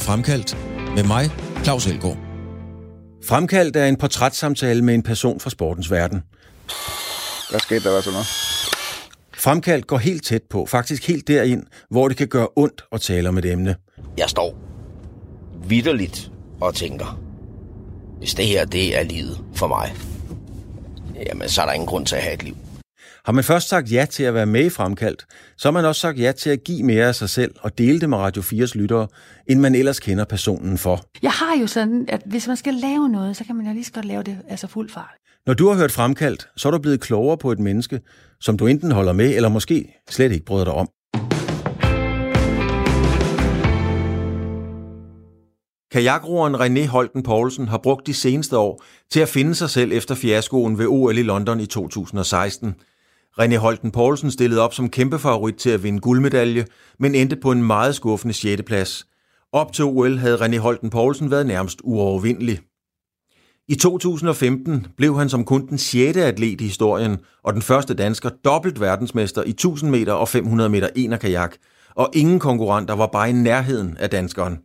til Fremkaldt med mig, Claus Elgaard. Fremkaldt er en portrætssamtale med en person fra sportens verden. Hvad skete der så noget? Fremkaldt går helt tæt på, faktisk helt derind, hvor det kan gøre ondt at tale om et emne. Jeg står vidderligt og tænker, hvis det her det er livet for mig, jamen så er der ingen grund til at have et liv. Har man først sagt ja til at være med i Fremkaldt, så har man også sagt ja til at give mere af sig selv og dele det med Radio 4's lyttere, end man ellers kender personen for. Jeg har jo sådan, at hvis man skal lave noget, så kan man jo lige så godt lave det altså fuld fart. Når du har hørt Fremkaldt, så er du blevet klogere på et menneske, som du enten holder med, eller måske slet ikke bryder dig om. Kajakroeren René Holten Poulsen har brugt de seneste år til at finde sig selv efter fiaskoen ved OL i London i 2016. René Holten Poulsen stillede op som kæmpefavorit til at vinde guldmedalje, men endte på en meget skuffende 6. plads. Op til OL havde René Holten Poulsen været nærmest uovervindelig. I 2015 blev han som kun den 6. atlet i historien og den første dansker dobbelt verdensmester i 1000 meter og 500 meter en kajak, og ingen konkurrenter var bare i nærheden af danskeren.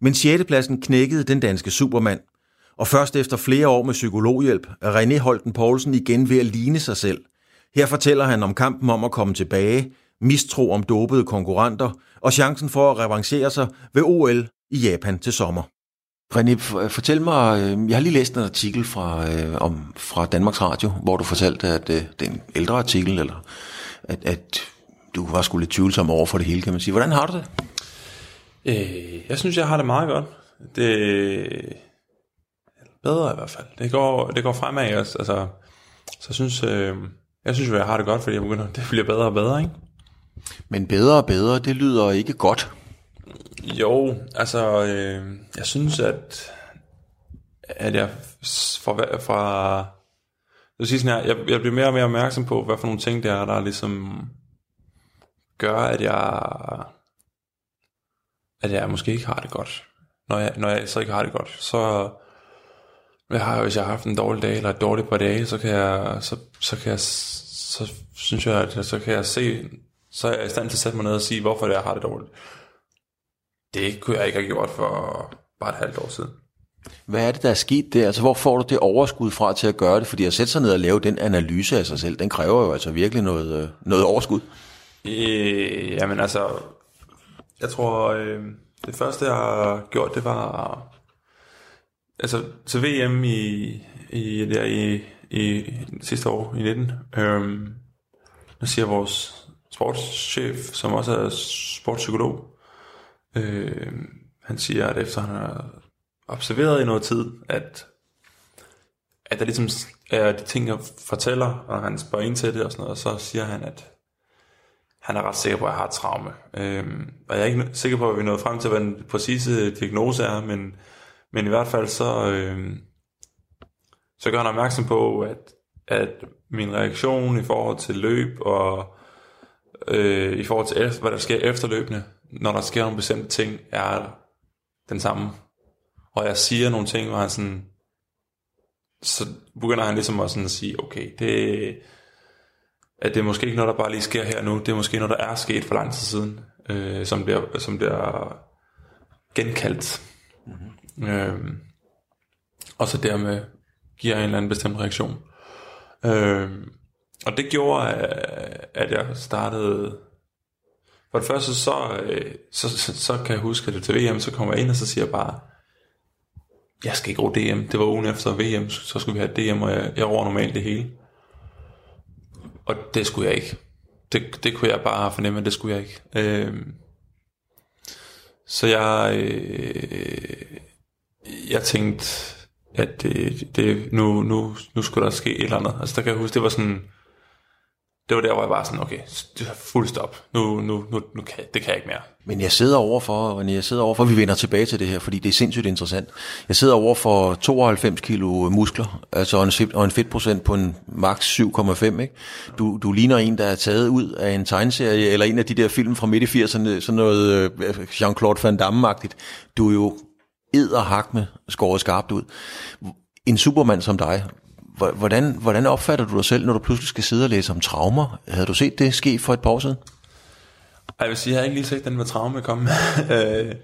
Men 6. pladsen knækkede den danske supermand, og først efter flere år med psykologhjælp er René Holten Poulsen igen ved at ligne sig selv. Her fortæller han om kampen om at komme tilbage, mistro om dopede konkurrenter og chancen for at revancere sig ved OL i Japan til sommer. René, fortæl mig, øh, jeg har lige læst en artikel fra, øh, om, fra Danmarks Radio, hvor du fortalte, at øh, det er en ældre artikel, eller at, at du var sgu lidt tvivlsom over for det hele, kan man sige. Hvordan har du det? Øh, jeg synes, jeg har det meget godt. Det bedre i hvert fald. Det går, det går fremad. Altså, så jeg synes, øh, jeg synes, jeg har det godt, fordi jeg begynder, det bliver bedre og bedre, ikke? Men bedre og bedre, det lyder ikke godt. Jo, altså, øh, jeg synes, at, at jeg fra, fra jeg, sige sådan her, jeg, jeg bliver mere og mere opmærksom på, hvad for nogle ting der er, der ligesom gør, at jeg at jeg måske ikke har det godt. Når jeg, når jeg så ikke har det godt, så jeg har, hvis jeg har haft en dårlig dag eller et dårligt par dage, så kan jeg, så, så kan jeg, så synes jeg, at så kan jeg se, så er jeg i stand til at sætte mig ned og sige, hvorfor det er, jeg har det dårligt. Det kunne jeg ikke have gjort for bare et halvt år siden. Hvad er det, der er sket der? Altså, hvor får du det overskud fra til at gøre det? Fordi at sætte sig ned og lave den analyse af sig selv, den kræver jo altså virkelig noget, øh, noget overskud. Øh, jamen altså, jeg tror, øh, det første, jeg har gjort, det var... Altså, til VM i, i, der i, i sidste år, i 19, Øhm, nu siger vores sportschef, som også er sportspsykolog, øh, han siger, at efter han har observeret i noget tid, at, at der ligesom er de ting, jeg fortæller, og han spørger ind til det og sådan noget, og så siger han, at han er ret sikker på, at jeg har et traume. Øhm, og jeg er ikke sikker på, at vi er nået frem til, hvad den præcise diagnose er, men, men i hvert fald så, øhm, så gør han opmærksom på, at, at min reaktion i forhold til løb og øh, i forhold til, hvad der sker efterløbende, når der sker nogle bestemte ting, er den samme. Og jeg siger nogle ting, hvor han sådan, så begynder han ligesom at, sådan at sige, okay, det, at det er måske ikke noget, der bare lige sker her nu. Det er måske noget, der er sket for lang tid siden, øh, som, bliver, som bliver genkaldt. Mm-hmm. Øh, og så dermed giver en eller anden bestemt reaktion. Øh, og det gjorde, at jeg startede... For det første, så, øh, så, så, så kan jeg huske, at det til VM, så kommer jeg ind, og så siger jeg bare, jeg skal ikke ro DM. Det var ugen efter VM, så skulle vi have DM, og jeg, jeg roer normalt det hele. Og det skulle jeg ikke. Det, det kunne jeg bare fornemme, at det skulle jeg ikke. Øh, så jeg, øh, jeg tænkte, at det, det, nu, nu, nu skulle der ske et eller andet. Altså der kan jeg huske, det var sådan, det var der, hvor jeg var sådan, okay, fuld stop. Nu, nu, nu, nu kan, det kan jeg ikke mere. Men jeg sidder overfor, René, jeg sidder overfor, vi vender tilbage til det her, fordi det er sindssygt interessant. Jeg sidder over for 92 kilo muskler, altså en, fedt, og en fedtprocent på en max 7,5, ikke? Du, du ligner en, der er taget ud af en tegneserie, eller en af de der film fra midt i 80'erne, sådan noget øh, Jean-Claude Van Damme-agtigt. Du er jo hak med skåret skarpt ud. En supermand som dig, Hvordan, hvordan opfatter du dig selv, når du pludselig skal sidde og læse om traumer? Havde du set det ske for et par år siden? Jeg vil sige, jeg har ikke lige set den med traume komme. Øh,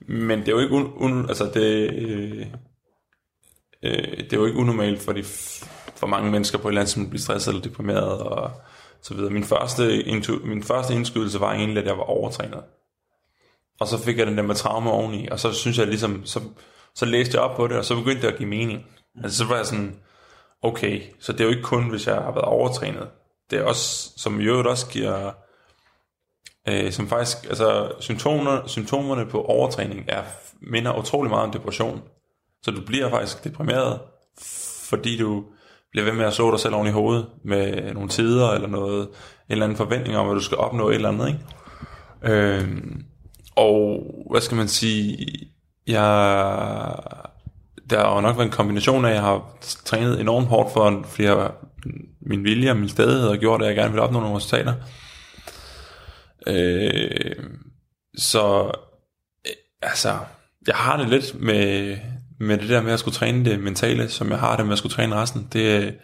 men det er jo ikke, un, un, altså det, øh, øh, det er jo ikke unormalt for, de, for mange mennesker på et eller andet, som bliver stresset eller deprimeret og så videre. Min første, intu, min første indskydelse var egentlig, at jeg var overtrænet. Og så fik jeg den der med traume oveni, og så synes jeg ligesom, så, så læste jeg op på det, og så begyndte det at give mening. Altså så var jeg sådan, okay, så det er jo ikke kun, hvis jeg har været overtrænet. Det er også, som i øvrigt også giver, øh, som faktisk, altså symptomer, symptomerne på overtræning er, minder utrolig meget om depression. Så du bliver faktisk deprimeret, fordi du bliver ved med at slå dig selv oven i hovedet med nogle tider eller noget, en eller anden forventning om, at du skal opnå et eller andet, ikke? Øh, og hvad skal man sige, jeg, der har nok været en kombination af, at jeg har trænet enormt hårdt for, fordi jeg, min vilje og min stedighed har gjort, at jeg gerne vil opnå nogle resultater. Øh, så øh, altså, jeg har det lidt med, med det der med at skulle træne det mentale, som jeg har det med at skulle træne resten. Det,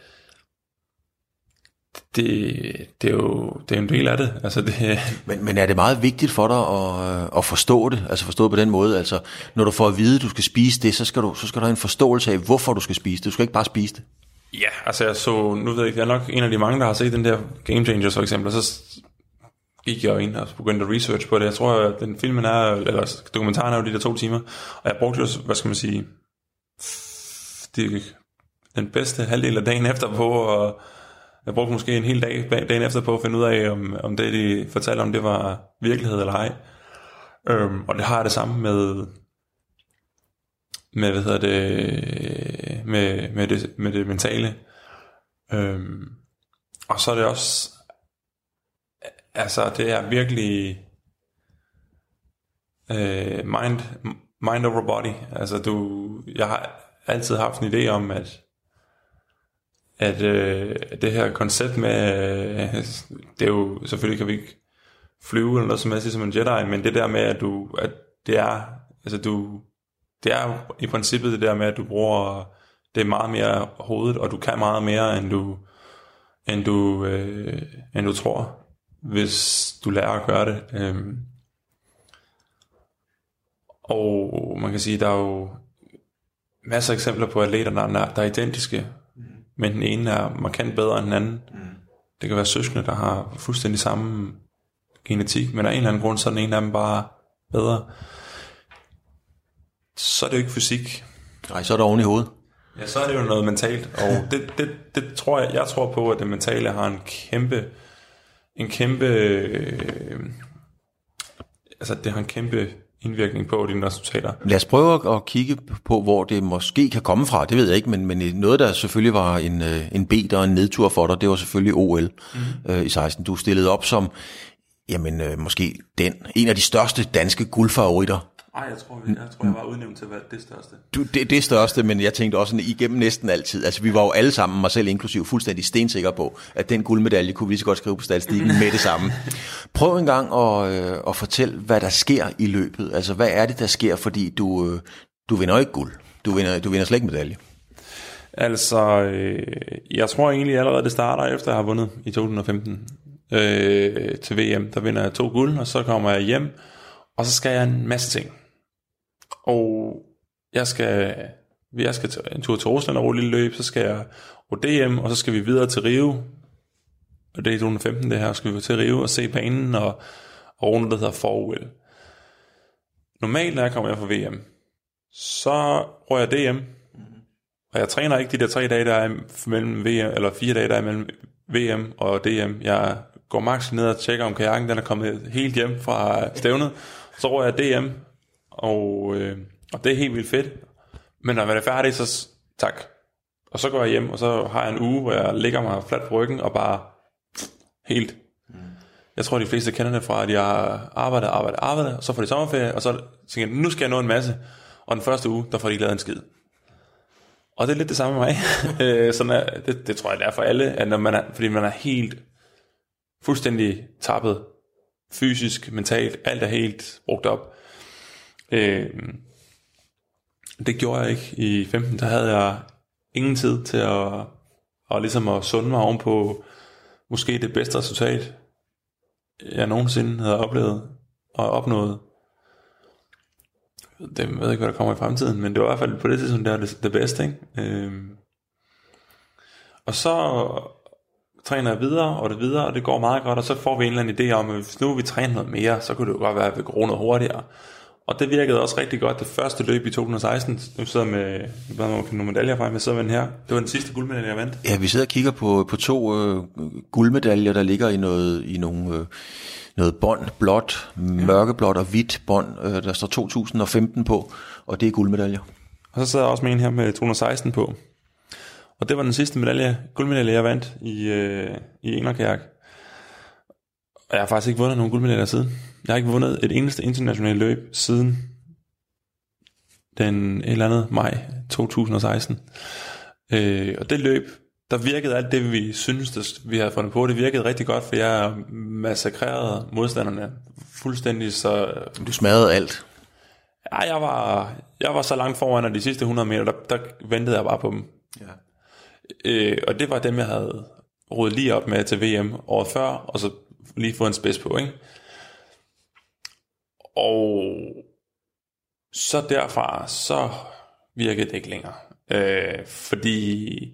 det, det, er, jo, det er en del af det. Altså det men, men er det meget vigtigt for dig at, at forstå det? Altså forstå på den måde, altså når du får at vide, at du skal spise det, så skal du, så skal du have en forståelse af, hvorfor du skal spise det. Du skal ikke bare spise det. Ja, altså jeg så, nu ved jeg ikke, jeg er nok en af de mange, der har set den der Game Changers for eksempel, og så gik jeg jo ind og begyndte at research på det. Jeg tror, at den filmen er, eller dokumentaren er jo de der to timer, og jeg brugte jo, hvad skal man sige, det, den bedste halvdel af dagen efter på, og jeg brugte måske en hel dag dagen efter på at finde ud af, om, om det, de fortalte om, det var virkelighed eller ej. Øhm, og det har jeg det samme med, med, hvad hedder det, med, med det, med det mentale. Øhm, og så er det også, altså det er virkelig øh, mind, mind over body. Altså du, jeg har altid haft en idé om, at at øh, det her koncept med, øh, det er jo, selvfølgelig kan vi ikke flyve eller noget som helst som en Jedi, men det der med, at du, at det er, altså du, det er i princippet det der med, at du bruger, det er meget mere hovedet, og du kan meget mere, end du, end du, øh, end du tror, hvis du lærer at gøre det. Øh. Og man kan sige, der er jo masser af eksempler på atleter, der er, der er identiske, men den ene er markant bedre end den anden. Mm. Det kan være søskende, der har fuldstændig samme genetik, men af en eller anden grund, så er den ene af dem bare bedre. Så er det jo ikke fysik. Nej, så er det oven i hovedet. Ja, så er det jo noget mentalt, og det, det, det tror jeg, jeg tror på, at det mentale har en kæmpe, en kæmpe, øh, altså det har en kæmpe indvirkning på dine resultater. Lad os prøve at kigge på, hvor det måske kan komme fra. Det ved jeg ikke, men, men noget, der selvfølgelig var en, øh, en bed og en nedtur for dig, det var selvfølgelig OL mm. øh, i 16. Du stillede op som jamen, øh, måske den, en af de største danske guldfavoritter Nej, jeg tror, jeg, tror, jeg var udnævnt til at være det største. Du, det, det største, men jeg tænkte også igennem næsten altid. Altså, vi var jo alle sammen, mig selv inklusiv, fuldstændig stensikre på, at den guldmedalje kunne vi så godt skrive på statistikken med det samme. Prøv en gang at, øh, at fortælle, hvad der sker i løbet. Altså, hvad er det, der sker, fordi du, øh, du vinder ikke guld. Du vinder, du vinder slet ikke medalje. Altså, øh, jeg tror egentlig allerede, det starter efter jeg har vundet i 2015 øh, til VM. Der vinder jeg to guld, og så kommer jeg hjem, og så skal jeg en masse ting. Og jeg skal, jeg skal en tur til Rusland og lille løb, så skal jeg på DM, og så skal vi videre til Rio. Og det er i 2015 det her, så skal vi til Rio og se banen og, og runde, der hedder Forwell. Normalt, når jeg kommer her fra VM, så rører jeg DM, og jeg træner ikke de der tre dage, der er mellem VM, eller fire dage, der er mellem VM og DM. Jeg går max ned og tjekker, om kajakken den er kommet helt hjem fra stævnet. Så rører jeg DM, og, øh, og det er helt vildt fedt. Men når man er færdig, så tak. Og så går jeg hjem, og så har jeg en uge, hvor jeg ligger mig fladt på ryggen, og bare helt. Mm. Jeg tror, de fleste kender det fra, at jeg arbejder, arbejder, arbejder, og så får de sommerferie, og så tænker jeg, nu skal jeg nå en masse. Og den første uge, der får de lavet en skid. Og det er lidt det samme med mig. Øh, Sådan er, det, det tror jeg, det er for alle, at når man er, fordi man er helt fuldstændig tappet, fysisk, mentalt, alt er helt brugt op. Øh, det gjorde jeg ikke i 15. Der havde jeg ingen tid til at, og ligesom at sunde mig ovenpå måske det bedste resultat, jeg nogensinde havde oplevet og opnået. det jeg ved ikke, hvad der kommer i fremtiden, men det var i hvert fald på det tidspunkt, der det, det bedste, ikke? Øhm, og så træner jeg videre, og det videre, og det går meget godt, og så får vi en eller anden idé om, at hvis nu vi træner noget mere, så kunne det jo godt være, at vi går noget hurtigere. Og det virkede også rigtig godt. Det første løb i 2016, nu sidder jeg med, med nogle medaljer fra, jeg sidder med den her. Det var den sidste guldmedalje, jeg vandt. Ja, vi sidder og kigger på, på to øh, guldmedaljer, der ligger i, noget, i nogle, øh, noget bånd, blåt, mørkeblåt og hvidt bånd. Øh, der står 2015 på, og det er guldmedaljer. Og så sidder jeg også med en her med 216 på. Og det var den sidste medalje, guldmedalje, jeg vandt i, øh, i Engerkærk. Og jeg har faktisk ikke vundet nogen guldmedaljer siden. Jeg har ikke vundet et eneste internationalt løb siden den et eller andet maj 2016. Øh, og det løb, der virkede alt det, vi synes, det, vi havde fundet på. Det virkede rigtig godt, for jeg massakrerede modstanderne fuldstændig. Så, Du smadrede alt. ja, jeg, var, jeg var så langt foran, at de sidste 100 meter, der, der ventede jeg bare på dem. Ja. Øh, og det var dem, jeg havde rodet lige op med til VM året før, og så lige fået en spids på, ikke? Og så derfra, så virkede det ikke længere. Øh, fordi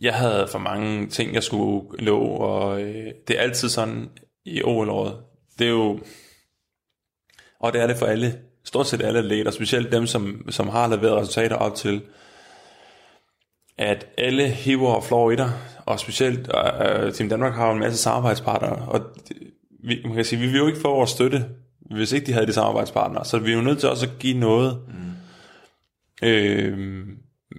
jeg havde for mange ting, jeg skulle nå, og øh, det er altid sådan i OL-året. Det er jo, og det er det for alle, stort set alle atleter, specielt dem, som, som har leveret resultater op til, at alle hiver og flår i dig, og specielt øh, Team Danmark har jo en masse samarbejdspartnere, og vi, man kan sige, vi vil jo ikke få vores støtte, hvis ikke de havde de samarbejdspartnere, så vi er jo nødt til også at give noget. Mm. Øh,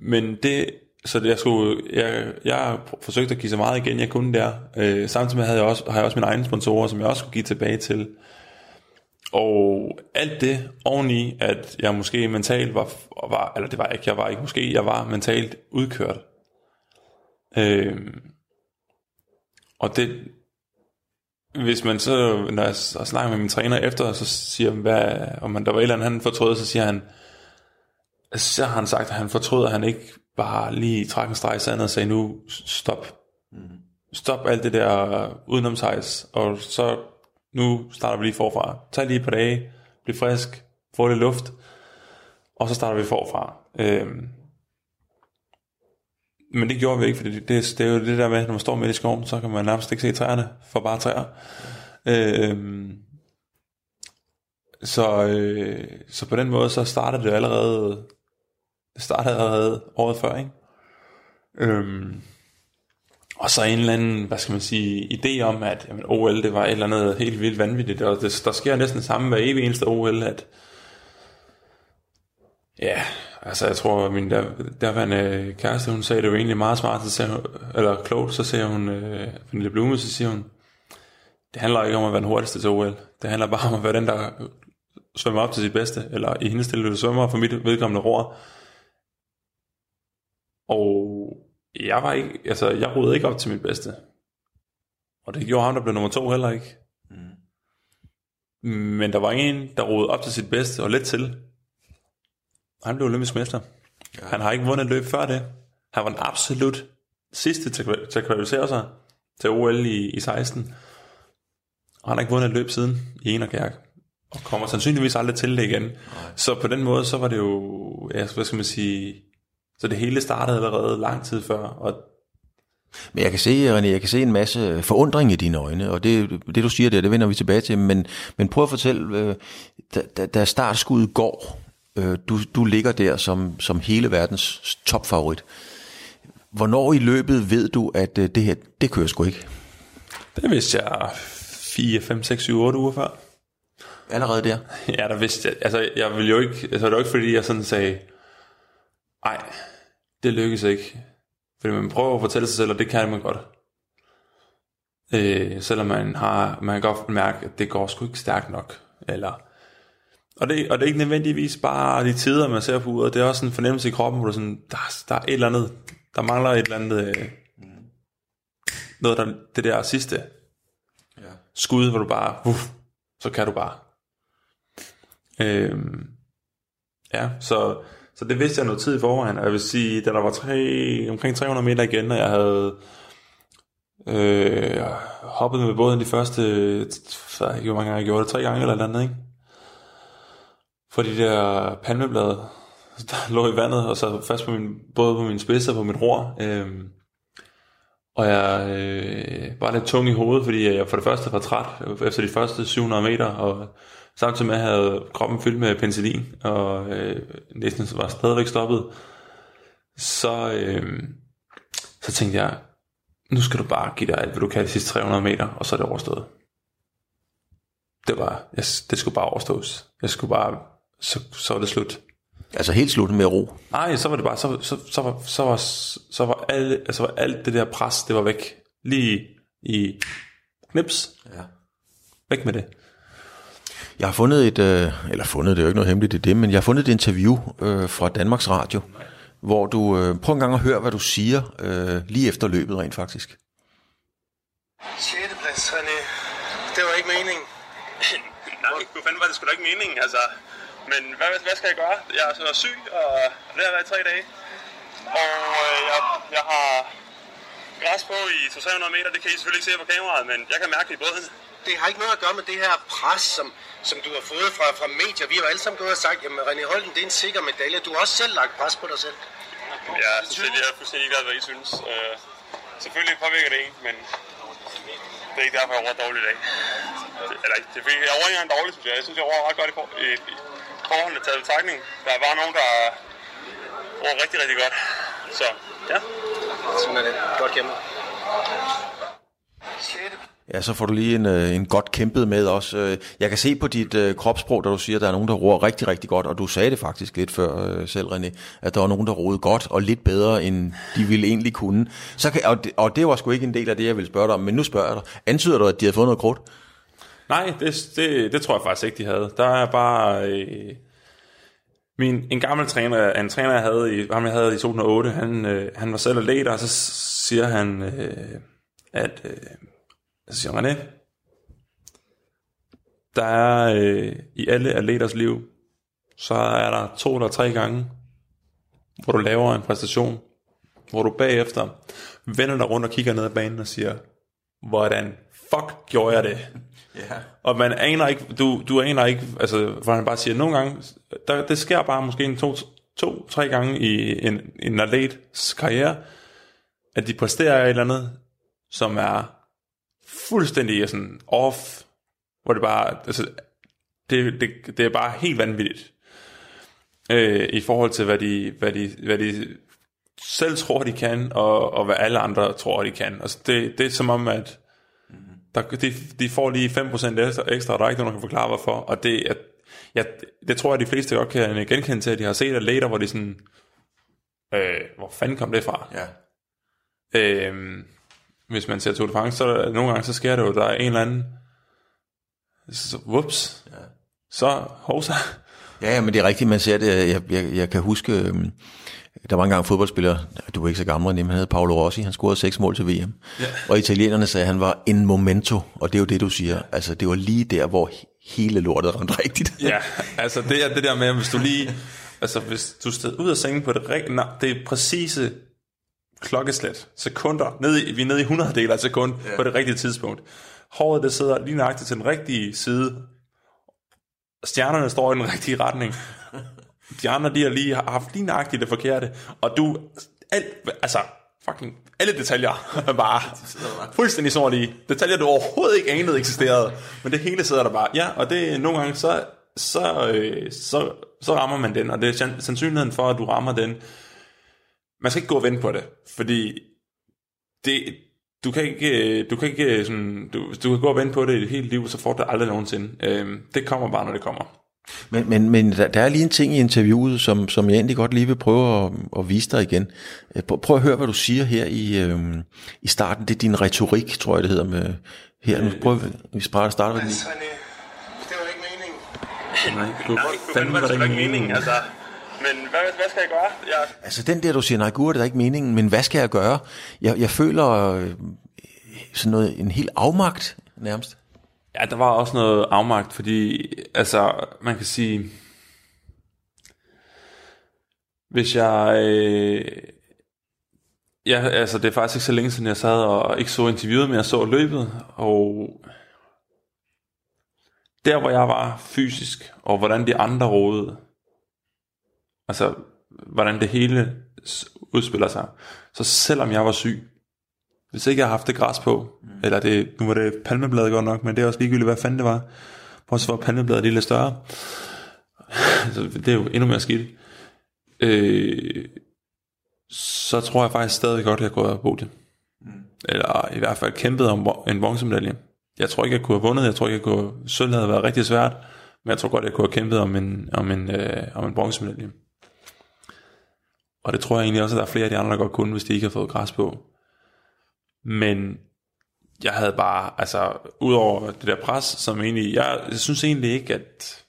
men det, så jeg skulle, jeg, jeg forsøgte at give så meget igen, jeg kunne der. Øh, samtidig med havde jeg også, har jeg også mine egne sponsorer, som jeg også skulle give tilbage til. Og alt det oveni, at jeg måske mentalt var, var eller det var jeg ikke, jeg var ikke måske, jeg var mentalt udkørt. Øhm, og det, hvis man så, når jeg snakker med min træner efter, så siger han, hvad, om man, der var et eller andet, han fortrød, så siger han, så har han sagt, at han fortrød, at han ikke bare lige trak en streg i sandet og sagde, nu stop. Stop alt det der udenomshejs, og så nu starter vi lige forfra. Tag lige et par dage, bliv frisk, få lidt luft, og så starter vi forfra. Øhm, men det gjorde vi ikke, for det, det, det er jo det der med, når man står midt i skoven, så kan man nærmest ikke se træerne for bare træer. Øhm, så, øh, så på den måde, så startede det jo allerede, det startede allerede året før, ikke? Øhm, og så en eller anden, hvad skal man sige, idé om, at jamen, OL, det var et eller andet helt vildt vanvittigt, og det, der sker næsten det samme hver evig eneste OL, at ja, altså jeg tror, min der, derværende kæreste, hun sagde det jo egentlig meget smart, så sagde hun, eller klogt, så siger hun, øh, Pernille Blume, så siger hun, det handler ikke om at være den hurtigste til OL, det handler bare om at være den, der svømmer op til sit bedste, eller i hendes stille svømmer for mit vedkommende ror. Og jeg var ikke, altså jeg rodede ikke op til mit bedste. Og det gjorde ham, der blev nummer to heller ikke. Mm. Men der var en, der rodede op til sit bedste og lidt til. Han blev olympisk mester. Ja. Han har ikke vundet et løb før det. Han var den absolut sidste til, til at kvalificere sig til OL i, i 16. Og han har ikke vundet et løb siden i Enerkærk. Og kommer sandsynligvis aldrig til det igen. Nej. Så på den måde, så var det jo, ja, hvad skal man sige, så det hele startede allerede lang tid før. Og Men jeg kan se, René, jeg kan se en masse forundring i dine øjne, og det, det du siger der, det vender vi tilbage til, men, men prøv at fortælle, øh, da, da, da startskuddet går, øh, du, du ligger der som, som hele verdens topfavorit. Hvornår i løbet ved du, at øh, det her, det kører sgu ikke? det vidste jeg 4, 5, 6, 7, 8 uger før. Allerede der? Ja, der vidste jeg, altså jeg ville jo ikke, altså det var ikke fordi jeg sådan sagde, nej, det lykkes ikke. Fordi man prøver at fortælle sig selv, at det kan man godt. Øh, selvom man har, man kan godt mærke, at det går sgu ikke stærkt nok. Eller, og, det, og det er ikke nødvendigvis bare de tider, man ser på uret, det er også en fornemmelse i kroppen, hvor du sådan, der, der er et eller andet, der mangler et eller andet, øh, noget der, det der sidste ja. skud, hvor du bare, uff, så kan du bare. Øhm, ja, så, så det vidste jeg noget tid i forvejen, og jeg vil sige, da der var tre, omkring 300 meter igen, og jeg havde øh, hoppet med båden de første, jeg hvor mange gange jeg gjorde det, tre gange eller andet, ikke? For de der palmeblade, der lå i vandet, og så fast på min, både på min spids og på mit ror. Øhm, og jeg øh, var lidt tung i hovedet, fordi jeg for det første var træt efter de første 700 meter, og samtidig med at havde kroppen fyldt med penicillin, og øh, næsten var stadigvæk stoppet, så, øh, så tænkte jeg, nu skal du bare give dig alt, hvad du kan de sidste 300 meter, og så er det overstået. Det var, jeg, det skulle bare overstås. Jeg skulle bare, så, så var det slut. Altså helt slut med ro. Nej, så var det bare, så, så, så, var, så, var, så var, alle, altså var alt det der pres, det var væk. Lige i knips. Ja. Væk med det. Jeg har fundet et, øh, eller fundet, det er jo ikke noget hemmeligt i det, men jeg har fundet et interview øh, fra Danmarks Radio, hvor du, øh, prøv en gang at høre, hvad du siger øh, lige efter løbet rent faktisk. 6. plads, René. Det var ikke meningen. Nej, du fanden var det sgu da ikke meningen, altså. Men hvad, hvad skal jeg gøre? Jeg er så syg, og det har været i tre dage. Og øh, jeg, jeg har græs på i 200 meter, det kan I selvfølgelig ikke se på kameraet, men jeg kan mærke det i båden. Det har ikke noget at gøre med det her pres, som, som du har fået fra, fra medier. Vi har jo alle sammen gået og sagt, at René Holten, det er en sikker medalje. Du har også selv lagt pres på dig selv. Ja, selvfølgelig jeg er fuldstændig ligeglad, hvad I synes. Øh, selvfølgelig påvirker det en, men det er ikke derfor, jeg roer dårligt i dag. Det, eller det, jeg ikke engang dårligt, synes jeg. Jeg synes, jeg roer ret godt i, i forholdene taget betragtning. Der var nogen, der roer rigtig, rigtig godt. Så, ja. Sådan er det. Godt kæmpet. 6. Ja, så får du lige en, øh, en godt kæmpet med også. Øh, Jeg kan se på dit øh, kropssprog, da du siger, at der er nogen, der roer rigtig, rigtig godt, og du sagde det faktisk lidt før øh, selv, René, at der var nogen, der roede godt og lidt bedre, end de ville egentlig kunne. Så kan, og, det, og det var sgu ikke en del af det, jeg ville spørge dig om, men nu spørger jeg dig. Antyder du, at de havde fået noget krudt? Nej, det, det, det tror jeg faktisk ikke, de havde. Der er bare... Øh, min, en gammel træner, en træner, jeg havde i, ham jeg havde i 2008, han, øh, han var selv atlet, og så siger han, øh, at... Øh, så siger han, René, der er øh, i alle atleters liv, så er der to eller tre gange, hvor du laver en præstation, hvor du bagefter vender dig rundt og kigger ned ad banen og siger, hvordan fuck gjorde jeg det? Ja. Og man aner ikke, du, du aner ikke, altså, for han bare siger, nogle gange, der, det sker bare måske en to, to, tre gange i en, en atlets karriere, at de præsterer et eller andet, som er fuldstændig sådan off, hvor det bare, altså, det, det, det er bare helt vanvittigt, øh, i forhold til, hvad de, hvad, de, hvad de selv tror, de kan, og, og hvad alle andre tror, de kan. Altså, det, det er som om, at der, de, de får lige 5% ekstra, ekstra, og der er ikke nogen, der kan forklare, hvorfor. Og det, at, ja, det tror jeg, de fleste godt kan genkende til, at de har set atleter, hvor de sådan, øh, hvor fanden kom det fra? Ja. Øh, hvis man ser Tour de France, så er der, nogle gange, så sker det jo, der er en eller anden, så, whoops, ja. så hovsa. Ja, ja, men det er rigtigt, man ser det. Jeg, jeg, jeg kan huske, øhm, der var engang fodboldspiller, du var ikke så gammel, men han hed Paolo Rossi, han scorede seks mål til VM. Ja. Og italienerne sagde, at han var en momento, og det er jo det, du siger. Altså, det var lige der, hvor hele lortet ramte rigtigt. Ja, altså det er det der med, hvis du lige, altså hvis du stod ud af sengen på det nej, det er præcise klokkeslæt, sekunder, ned i, vi er nede i 100 deler af sekund ja. på det rigtige tidspunkt. Håret, det sidder lige nøjagtigt til den rigtige side. Stjernerne står i den rigtige retning. De andre, de har lige haft lige nøjagtigt det forkerte. Og du, alt, altså, fucking, alle detaljer bare fuldstændig sort i. Detaljer, du overhovedet ikke anede eksisterede. Men det hele sidder der bare. Ja, og det nogle gange, så, så, øh, så, så rammer man den. Og det er sandsynligheden for, at du rammer den. Man skal ikke gå og vente på det. Fordi det, du kan ikke, øh, du kan ikke øh, sådan, du, du kan gå og vente på det i et helt liv, så får det aldrig nogensinde. Øhm, det kommer bare, når det kommer. Men, men, men der, der er lige en ting i interviewet, som, som jeg egentlig godt lige vil prøve at, at vise dig igen. Øh, prøv, prøv at høre, hvad du siger her i, øhm, i starten. Det er din retorik, tror jeg det hedder. Med, her, nu prøv, vi starter, starter med det. Altså, Det var ikke meningen. Nej, du, Nej, var det ikke meningen, altså. Men hvad, hvad skal jeg gøre? Jeg, Altså den der, du siger, nej gud, det er ikke meningen, men hvad skal jeg gøre? Jeg, jeg føler øh, sådan noget, en helt afmagt nærmest. Ja, der var også noget afmagt, fordi altså, man kan sige, hvis jeg, øh, ja, altså det er faktisk ikke så længe siden, jeg sad og ikke så interviewet, men jeg så løbet, og der hvor jeg var fysisk, og hvordan de andre rådede, altså hvordan det hele udspiller sig, så selvom jeg var syg, hvis ikke jeg havde haft det græs på, mm. eller det, nu var det palmebladet godt nok, men det er også ligegyldigt, hvad fanden det var, bortset fra palmebladet lidt større, så det er jo endnu mere skidt, øh, så tror jeg faktisk stadig godt, at jeg kunne have brugt det. Eller i hvert fald kæmpet om en bronzemedalje. Jeg tror ikke, jeg kunne have vundet. Jeg tror ikke, jeg kunne sølv havde været rigtig svært. Men jeg tror godt, jeg kunne have kæmpet om en, om en, øh, om en bronzemedalje. Og det tror jeg egentlig også, at der er flere af de andre, der godt kunne, hvis de ikke havde fået græs på. Men jeg havde bare, altså, udover det der pres, som egentlig, jeg, jeg synes egentlig ikke, at,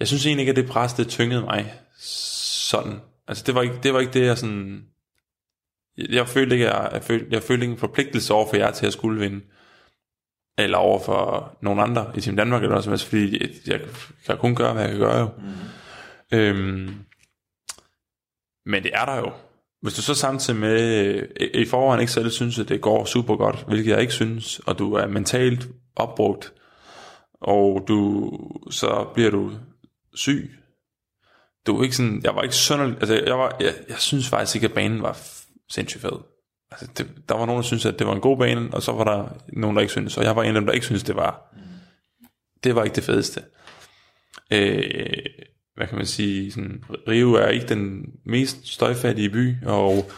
jeg synes egentlig ikke, at det pres, det tyngede mig sådan. Altså, det var ikke det, var ikke det jeg sådan, jeg følte ikke, jeg, jeg, følte, jeg følte ikke en forpligtelse over for jer til at skulle vinde. Eller over for nogle andre i Team Danmark, eller også, altså, fordi jeg kan kun gøre, hvad jeg kan gøre jo. Mm. Øhm, men det er der jo. Hvis du så samtidig med øh, i- i forvejen ikke selv synes, at det går super godt, hvilket jeg ikke synes, og du er mentalt opbrugt, og du så bliver du syg. Du er ikke sådan, jeg var ikke sønderlig, altså jeg, var, jeg, jeg synes faktisk ikke, at banen var sindssygt fed. Altså det, der var nogen, der syntes, at det var en god bane, og så var der nogen, der ikke syntes, og jeg var en af dem, der ikke syntes, det var. Det var ikke det fedeste. Øh, hvad kan man sige, sådan, Rio er ikke den mest støjfattige by, og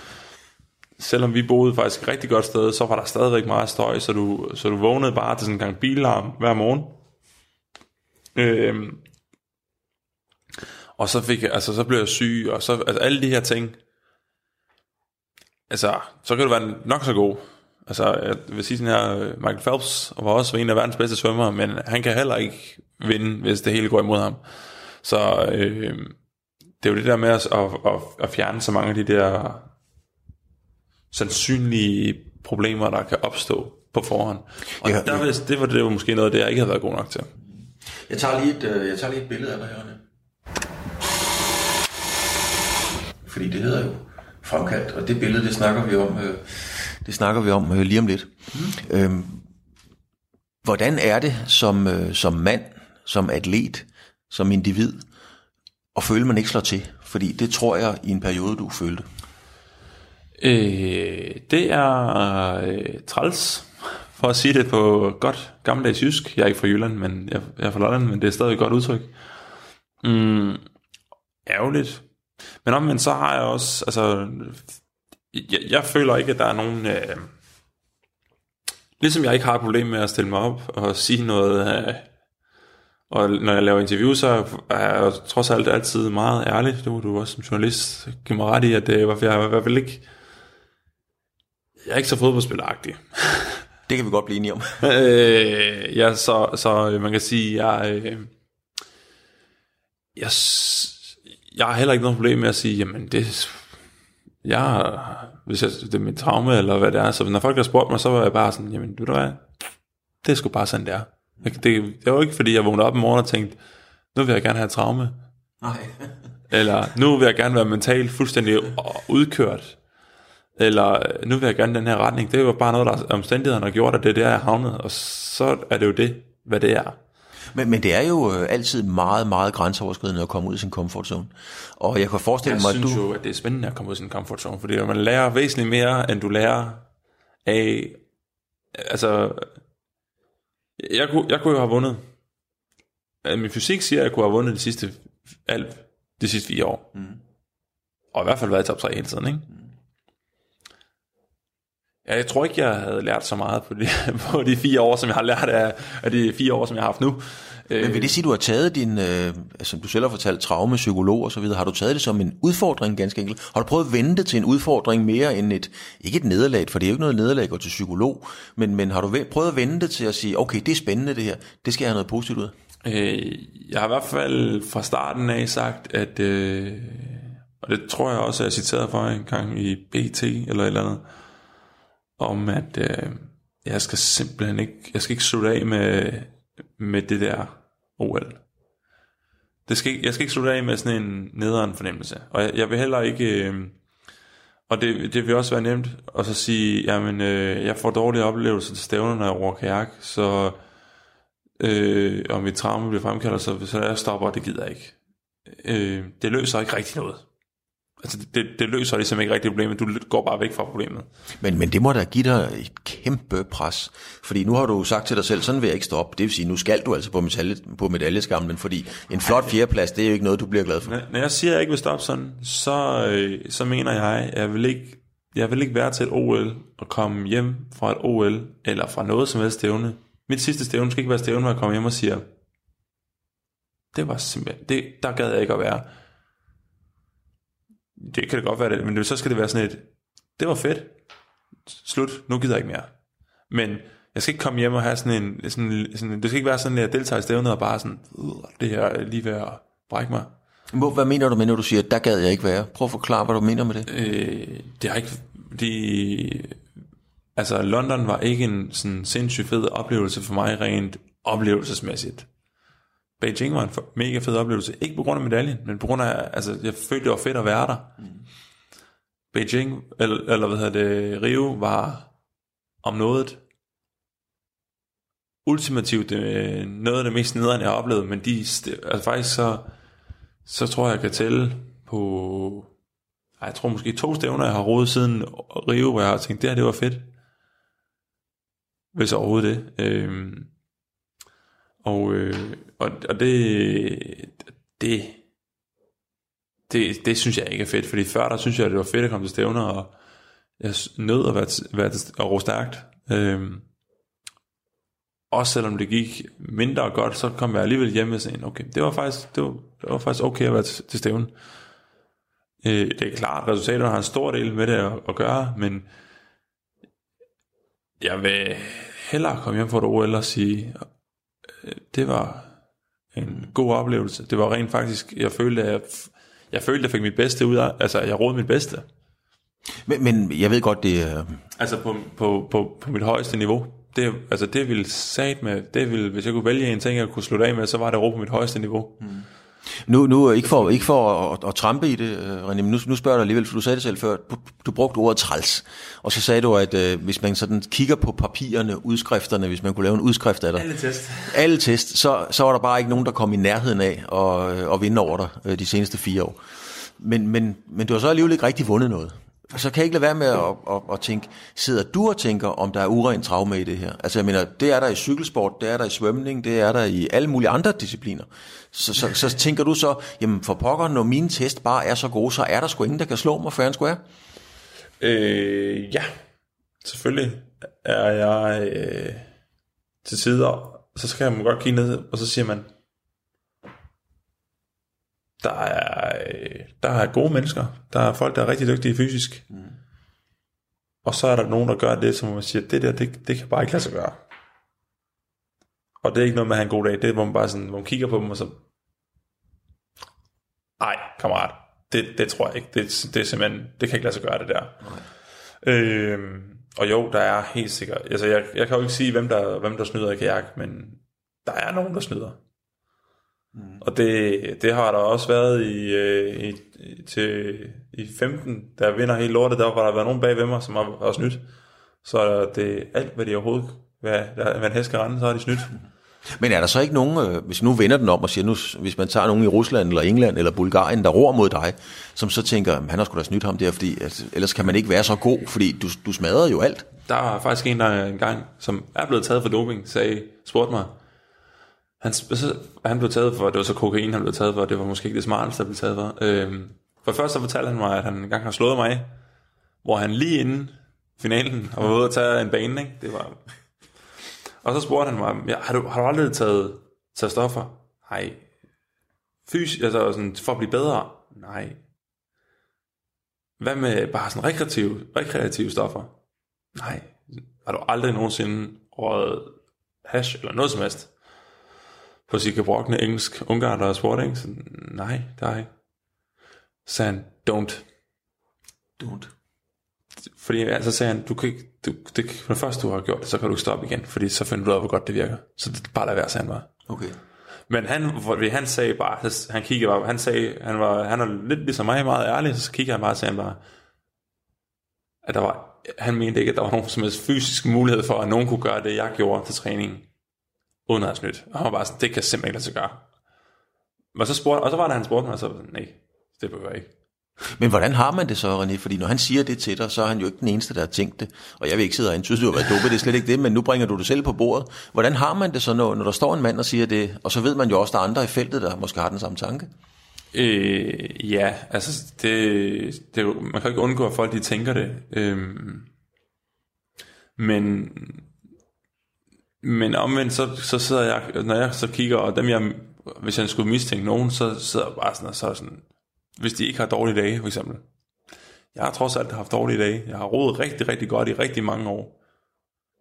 selvom vi boede faktisk et rigtig godt sted, så var der stadigvæk meget støj, så du, så du vågnede bare til sådan en gang bilarm hver morgen. Øhm, og så fik jeg, altså så blev jeg syg, og så, altså alle de her ting, altså, så kan du være nok så god. Altså, jeg vil sige sådan her, Michael Phelps var også en af verdens bedste svømmere, men han kan heller ikke vinde, hvis det hele går imod ham. Så øh, det er jo det der med at, at, at, at fjerne så mange af de der sandsynlige problemer, der kan opstå på forhånd. Og Ja, ja, der, vil- det var det var måske noget, det jeg ikke havde været god nok til. Jeg tager lige et, øh, jeg tager lige et billede af dig. René. Fordi det hedder jo fremkaldt, og det billede, det snakker vi om, øh, det snakker vi om øh, lige om lidt. Mm. Øhm, hvordan er det som, som mand, som atlet, som individ, og føle, man ikke slår til? Fordi det tror jeg i en periode, du følte. Øh, det er øh, træls, for at sige det på godt gammeldags jysk. Jeg er ikke fra Jylland, men jeg, jeg er fra Lolland, men det er stadig et godt udtryk. Mm, ærgerligt. Men omvendt så har jeg også, altså, jeg, jeg føler ikke, at der er nogen, øh, ligesom jeg ikke har et problem med at stille mig op og sige noget, øh, og når jeg laver interviews, så er jeg trods alt altid meget ærlig. Det må du også som journalist give mig ret i, at det jeg er i hvert fald ikke jeg er ikke så fodboldspilleragtig. Det kan vi godt blive enige om. øh, ja, så, så man kan sige, jeg, øh, jeg, jeg har heller ikke noget problem med at sige, jamen det, jeg, hvis jeg, det er mit traume, eller hvad det er, så når folk har spurgt mig, så var jeg bare sådan, jamen ved du hvad, det er sgu bare sådan, det er. Det, det, var ikke, fordi jeg vågnede op om morgenen og tænkte, nu vil jeg gerne have et traume, Nej. eller nu vil jeg gerne være mentalt fuldstændig udkørt, eller nu vil jeg gerne den her retning. Det var bare noget, der omstændighederne har gjort, at det er der, jeg havnet, og så er det jo det, hvad det er. Men, men det er jo øh, altid meget, meget grænseoverskridende at komme ud af sin comfort zone. Og jeg kan forestille Jeg mig, at synes du... jo, at det er spændende at komme ud af sin comfort zone, fordi man lærer væsentligt mere, end du lærer af, altså, jeg kunne, jeg kunne jo have vundet, Øh, min fysik siger, at jeg kunne have vundet de sidste, alt, de sidste fire år. Mm. Og i hvert fald været i top 3 hele tiden, ikke? Ja, jeg tror ikke, jeg havde lært så meget på de, på de fire år, som jeg har lært af, af de fire år, som jeg har haft nu. Men vil det sige, at du har taget din, øh, som du selv har fortalt, traume, psykolog og så videre, har du taget det som en udfordring ganske enkelt? Har du prøvet at vende det til en udfordring mere end et, ikke et nederlag, for det er jo ikke noget nederlag at gå til psykolog, men, men har du ve- prøvet at vende det til at sige, okay, det er spændende det her, det skal jeg have noget positivt ud af? Øh, jeg har i hvert fald fra starten af sagt, at, øh, og det tror jeg også, at jeg citeret for en gang i BT eller et eller andet, om at øh, jeg skal simpelthen ikke, jeg skal ikke slutte af med, med det der OL. Det skal, jeg skal ikke slutte af med sådan en nederen fornemmelse. Og jeg, jeg vil heller ikke, øh, og det, det vil også være nemt at så sige, jamen øh, jeg får dårlige oplevelser til stævner, når jeg roer kajak, så øh, om mit traume bliver fremkaldt, så, så jeg stopper, det gider jeg ikke. Øh, det løser ikke rigtig noget. Altså, det, det løser ligesom ikke rigtig problemet. Du går bare væk fra problemet. Men, men det må da give dig et kæmpe pres. Fordi nu har du sagt til dig selv, sådan vil jeg ikke stoppe. Det vil sige, nu skal du altså på, medalje, på medaljeskamlen, fordi en flot fjerdeplads, det er jo ikke noget, du bliver glad for. Når, når jeg siger, at jeg ikke vil stoppe sådan, så, øh, så mener jeg, at jeg vil ikke, jeg vil ikke være til et OL og komme hjem fra et OL, eller fra noget som helst stævne. Mit sidste stævne skal ikke være stævne, hvor jeg kommer hjem og siger, det var simpelthen, det, der gad jeg ikke at være. Det kan det godt være det, men så skal det være sådan et, det var fedt, slut, nu gider jeg ikke mere. Men jeg skal ikke komme hjem og have sådan en, sådan, sådan, det skal ikke være sådan, at jeg deltager i stævnet og bare sådan, det her er lige ved at brække mig. Hvad mener du med, når du siger, der gad jeg ikke være? Prøv at forklare, hvad du mener med det. Øh, det har ikke, de, altså London var ikke en sådan sindssygt fed oplevelse for mig rent oplevelsesmæssigt. Beijing var en mega fed oplevelse. Ikke på grund af medaljen, men på grund af, altså jeg følte, det var fedt at være der. Mm. Beijing, eller, eller hvad hedder det, Rio var om noget ultimativt øh, noget af det mest nederen, jeg har oplevet, men de, altså faktisk så, så tror jeg, jeg kan tælle på, jeg tror måske to stævner, jeg har rodet siden Rio, hvor jeg har tænkt, det her, det var fedt. Hvis overhovedet det. Øhm, og, øh, og, og det, det, det, det synes jeg ikke er fedt, fordi før der synes jeg, det var fedt at komme til stævner, og jeg nød at være, være at ro stærkt. Øhm, også selvom det gik mindre godt, så kom jeg alligevel hjem med sådan, okay, det var faktisk, det var, det var faktisk okay at være til, til stævnen. Øh, det er klart, at resultaterne har en stor del med det at, at gøre, men jeg vil hellere komme hjem fra et OL og sige, øh, det var en god oplevelse. Det var rent faktisk, jeg følte, at jeg, jeg følte, at jeg fik mit bedste ud af, altså jeg rådede mit bedste. Men, men jeg ved godt, det er... Altså på, på, på, på mit højeste niveau. Det, altså det ville sat med, det ville, hvis jeg kunne vælge en ting, jeg kunne slutte af med, så var det råbe på mit højeste niveau. Mm. Nu, nu ikke for, ikke for at, at trampe i det, øh, René, men nu, nu spørger jeg dig alligevel, for du sagde det selv før, du, brugte ordet træls, og så sagde du, at øh, hvis man sådan kigger på papirerne, udskrifterne, hvis man kunne lave en udskrift af dig, alle test, alle test. Så, så var der bare ikke nogen, der kom i nærheden af at, øh, at vinde over dig øh, de seneste fire år. Men, men, men du har så alligevel ikke rigtig vundet noget så kan jeg ikke lade være med at, at, at tænke, sidder du og tænker, om der er urent traume i det her? Altså jeg mener, det er der i cykelsport, det er der i svømning, det er der i alle mulige andre discipliner. Så, så, så tænker du så, jamen for pokker, når mine test bare er så gode, så er der sgu ingen, der kan slå mig, før han skulle er? Øh, ja, selvfølgelig er jeg øh, til tider, så skal man godt kigge ned, og så siger man, der er, der er gode mennesker. Der er folk, der er rigtig dygtige fysisk. Mm. Og så er der nogen, der gør det, som man siger, det der, det, det kan bare ikke lade sig gøre. Og det er ikke noget med at have en god dag. Det er, hvor man bare sådan, hvor man kigger på dem, og så... Ej, kammerat, det, det tror jeg ikke. Det, det er simpelthen, det kan ikke lade sig gøre, det der. Nej. Øhm, og jo, der er helt sikkert... Altså, jeg, jeg kan jo ikke sige, hvem der, hvem der snyder i kajak, men der er nogen, der snyder. Mm. Og det, det har der også været i, øh, i, til, i 15, der vinder helt lortet, der var der været nogen bag ved mig, som har, har snydt. Så det alt, hvad de overhovedet, hvad, der, hvad en hest kan rende, så har de snydt. Men er der så ikke nogen, øh, hvis nu vender den om og siger, nu, hvis man tager nogen i Rusland eller England eller Bulgarien, der ror mod dig, som så tænker, han har sgu da snydt ham der, fordi at, ellers kan man ikke være så god, fordi du, du smadrer jo alt. Der er faktisk en, der engang, som er blevet taget for doping, sagde, spurgte mig, han, så, han blev taget for, det var så kokain, han blev taget for, det var måske ikke det smarteste, der blev taget for. Øhm, for først så fortalte han mig, at han engang har slået mig, hvor han lige inden finalen og var ude at tage en bane, ikke? Det var... Og så spurgte han mig, ja, har, du, har du aldrig taget, taget stoffer? Nej. Fys, altså sådan, for at blive bedre? Nej. Hvad med bare sådan rekreative, rekreative stoffer? Nej. Har du aldrig nogensinde røget hash eller noget som helst? På sit gebrokkende engelsk, ungar, der er sport, ikke? Så, nej, der er ikke. Så sagde han, don't. Don't. Fordi altså, så sagde han, du kan ikke, du, det, for det første du har gjort det, så kan du ikke stoppe igen, fordi så finder du ud af, hvor godt det virker. Så det bare lad være, sagde han bare. Okay. Men han, fordi han sagde bare, han kiggede bare, han sagde, han var, han er lidt ligesom mig, meget ærlig, så kigger han bare og sagde han bare, at der var, han mente ikke, at der var nogen som helst fysisk mulighed for, at nogen kunne gøre det, jeg gjorde til træningen uden at have snydt. Og han var bare sådan, det kan simpelthen ikke lade sig gøre. Og så, spurgte, og så var der, han spurgte mig, og så var sådan, nej, det behøver jeg ikke. Men hvordan har man det så, René? Fordi når han siger det til dig, så er han jo ikke den eneste, der har tænkt det. Og jeg vil ikke sidde og synes, du har været dopet, det er slet ikke det, men nu bringer du det selv på bordet. Hvordan har man det så, når, når der står en mand og siger det, og så ved man jo også, at der er andre i feltet, der måske har den samme tanke? Øh, ja, altså det, det, man kan ikke undgå, at folk de tænker det. Øhm, men men omvendt, så, så sidder jeg, når jeg så kigger, og dem jeg, hvis jeg skulle mistænke nogen, så sidder jeg bare sådan, og så sådan, hvis de ikke har dårlige dage, for eksempel. Jeg har trods alt haft dårlige dage. Jeg har rodet rigtig, rigtig godt i rigtig mange år.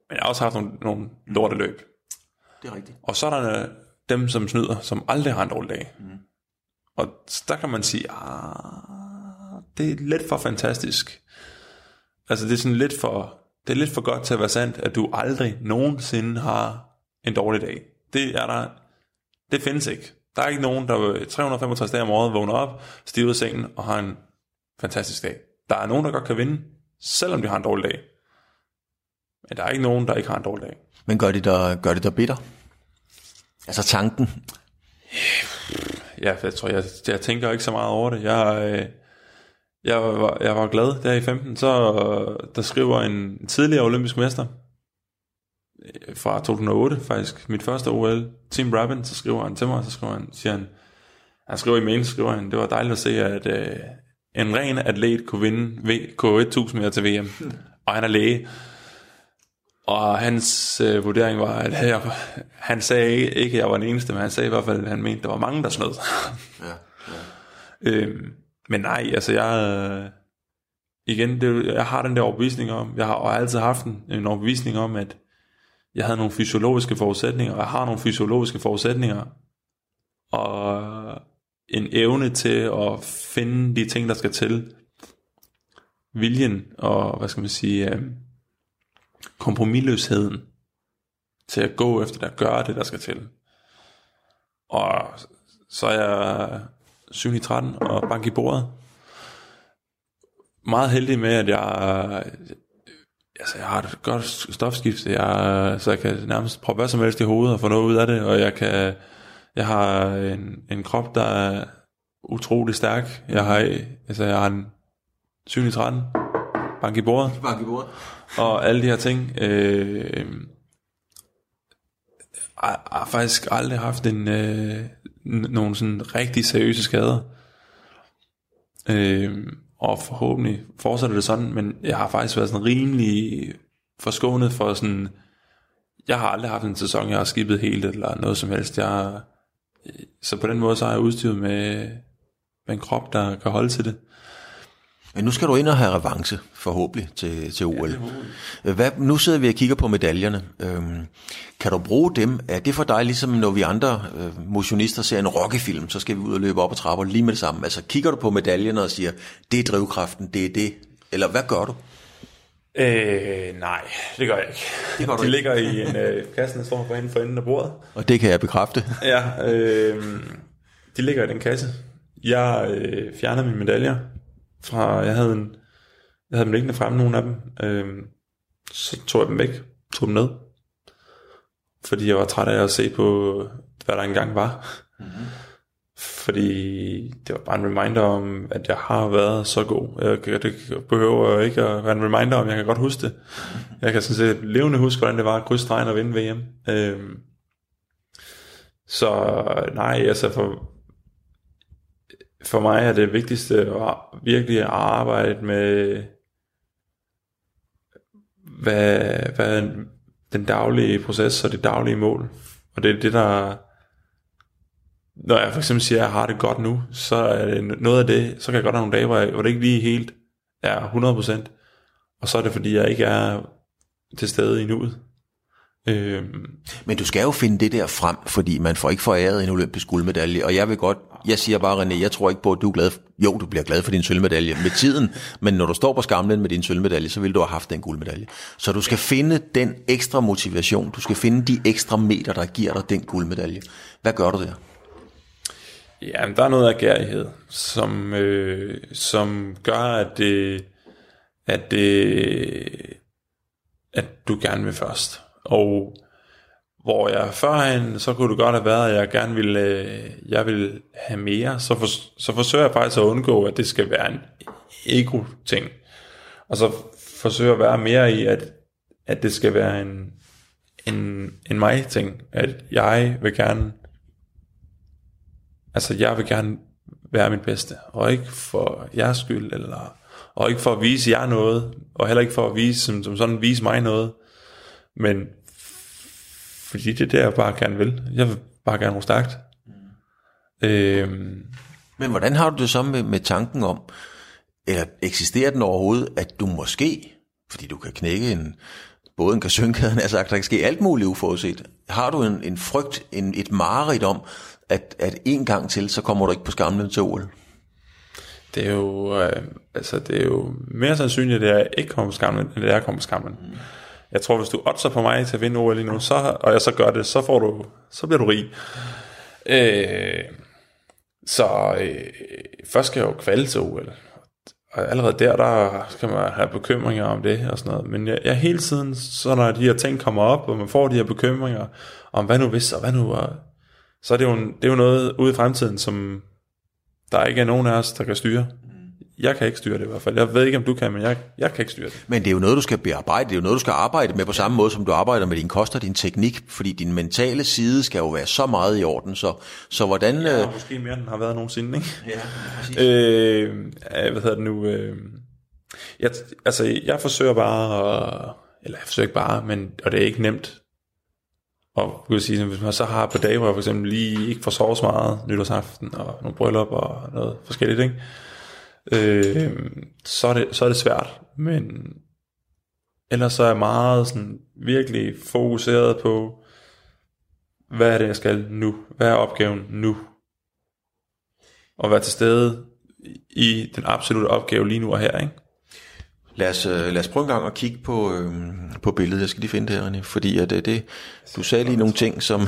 Men jeg har også haft nogle, nogle lorteløb. Det er rigtigt. Og så er der dem, som snyder, som aldrig har en dårlig dag. Mm. Og der kan man sige, ah, det er lidt for fantastisk. Altså det er sådan lidt for, det er lidt for godt til at være sandt, at du aldrig nogensinde har en dårlig dag. Det er der, det findes ikke. Der er ikke nogen, der 365 dage om året vågner op, stiger ud af sengen og har en fantastisk dag. Der er nogen, der godt kan vinde, selvom de har en dårlig dag. Men der er ikke nogen, der ikke har en dårlig dag. Men gør det der, gør det der bitter? Altså tanken. Ja, jeg tror, jeg, jeg tænker ikke så meget over det. Jeg, øh, jeg, var, jeg var glad der i 15, så der skriver en tidligere olympisk mester øh, fra 2008 faktisk, mit første OL, Tim Rabin, så skriver han til mig, så skriver han, siger han, han skriver i mail, skriver han, det var dejligt at se, at øh, en ren atlet kunne vinde v, K1000 meter til VM, og han er læge. Og hans øh, vurdering var, at jeg, han sagde ikke, ikke, at jeg var den eneste, men han sagde i hvert fald, at han mente, at der var mange, der snød. Ja, ja. Øhm, men nej, altså jeg... Øh, igen, det, jeg har den der overbevisning om, jeg har, og jeg har altid haft en, en overbevisning om, at jeg havde nogle fysiologiske forudsætninger, og jeg har nogle fysiologiske forudsætninger, og en evne til at finde de ting, der skal til. Viljen og, hvad skal man sige, øh, til at gå efter det, at gøre det, der skal til. Og så er jeg 7 i 13 og bank i bordet. Meget heldig med, at jeg, altså jeg har et godt stofskifte, jeg, så jeg kan nærmest prøve hvad som helst i hovedet og få noget ud af det, og jeg kan, jeg har en, en krop, der er utrolig stærk. Jeg har, altså jeg har en 7 i 13, bank i bordet, Bank i bordet. og alle de her ting. Øh, jeg har faktisk aldrig haft en, øh, nogle sådan rigtig seriøse skader. Øh, og forhåbentlig fortsætter det sådan, men jeg har faktisk været sådan rimelig forskånet for sådan, jeg har aldrig haft en sæson, jeg har skibet helt eller noget som helst. Jeg, øh, så på den måde så har jeg udstyret med, med en krop, der kan holde til det. Men nu skal du ind og have revanche, forhåbentlig, til, til OL. Hvad, nu sidder vi og kigger på medaljerne. Øhm, kan du bruge dem? Er det for dig, ligesom når vi andre øh, motionister ser en rockefilm, så skal vi ud og løbe op ad trapper lige med det samme? Altså kigger du på medaljerne og siger, det er drivkraften, det er det? Eller hvad gør du? Øh, nej, det gør jeg ikke. Det gør du De ikke. ligger i en øh, kasse, der står for enden for enden af bordet. Og det kan jeg bekræfte. Ja, øh, de ligger i den kasse. Jeg øh, fjernede mine medaljer fra, jeg havde, en, jeg havde dem liggende fremme, nogle af dem. Øh, så tog jeg dem væk, tog dem ned. Fordi jeg var træt af at se på, hvad der engang var. Mm-hmm. Fordi det var bare en reminder om, at jeg har været så god. Jeg, det behøver ikke at være en reminder om, jeg kan godt huske det. Jeg kan sådan set levende huske, hvordan det var at krydse stregen og vinde VM. Øh, så nej, altså for, for mig er det vigtigste at virkelig at arbejde med, hvad, hvad er den daglige proces og det daglige mål. Og det er det, der... Når jeg for eksempel siger, at jeg har det godt nu, så er det noget af det, så kan jeg godt have nogle dage, hvor, jeg, hvor det ikke lige helt er 100%. Og så er det, fordi jeg ikke er til stede i nuet. Øhm, Men du skal jo finde det der frem, fordi man får ikke foræret en olympisk guldmedalje. Og jeg vil godt, jeg siger bare, René, jeg tror ikke på, at du er glad. Jo, du bliver glad for din sølvmedalje med tiden, men når du står på skamlen med din sølvmedalje, så vil du have haft den guldmedalje. Så du skal finde den ekstra motivation, du skal finde de ekstra meter, der giver dig den guldmedalje. Hvad gør du der? Ja, men der er noget af gærighed, som, øh, som gør, at det, at det, at du gerne vil først. Og hvor jeg førhen, så kunne det godt have været, at jeg gerne ville, øh, jeg vil have mere, så, for, så forsøger jeg faktisk at undgå, at det skal være en ego-ting. Og så forsøger at være mere i, at, at det skal være en, en, en mig-ting. At jeg vil gerne, altså jeg vil gerne være mit bedste, og ikke for jeres skyld, eller, og ikke for at vise jer noget, og heller ikke for at vise, som, som sådan vise mig noget, men fordi det er det, jeg bare gerne vil. Jeg vil bare gerne være stærkt. Mm. Øhm, Men hvordan har du det så med, med tanken om, eller eksisterer den overhovedet, at du måske, fordi du kan knække en, både en kasønkæde, altså der kan ske alt muligt uforudset. Har du en, en frygt, en, et mareridt om, at, at en gang til, så kommer du ikke på skamlen til OL? Det er jo, øh, altså det er jo mere sandsynligt, at jeg ikke kommer på skamlen, end at jeg kommer på skamlen. Mm. Jeg tror, hvis du oddser på mig til at vinde OL lige nu, så, og jeg så gør det, så, får du, så bliver du rig. Øh, så øh, først skal jeg jo kvalde til OL. Og allerede der, der skal man have bekymringer om det og sådan noget. Men jeg, jeg hele tiden, så når de her ting kommer op, og man får de her bekymringer om, hvad nu hvis, og hvad nu, og, så er det, jo, det er jo noget ude i fremtiden, som der ikke er nogen af os, der kan styre. Jeg kan ikke styre det i hvert fald. Jeg ved ikke, om du kan, men jeg, jeg kan ikke styre det. Men det er jo noget, du skal bearbejde. Det er jo noget, du skal arbejde med på samme måde, som du arbejder med din kost og din teknik. Fordi din mentale side skal jo være så meget i orden. Så, så hvordan... Ja, øh, måske mere, den har været nogensinde, ikke? Ja, præcis. Øh, hvad hedder det nu? Øh, jeg, altså, jeg forsøger bare, at, eller jeg forsøger ikke bare, men, og det er ikke nemt. Og vil sige, hvis man så har på dage, hvor jeg for eksempel lige ikke får sovet så meget nytårsaften, og nogle bryllup og noget forskelligt, ikke? Øh, så, er det, så er det svært, men ellers så er jeg meget sådan virkelig fokuseret på, hvad er det, jeg skal nu? Hvad er opgaven nu? Og være til stede i den absolutte opgave lige nu og her, ikke? Lad os, øh, lad os prøve en gang at kigge på, øh, på billedet. Jeg skal lige finde det her, René. Fordi at, øh, det, du sagde lige nogle ting, som...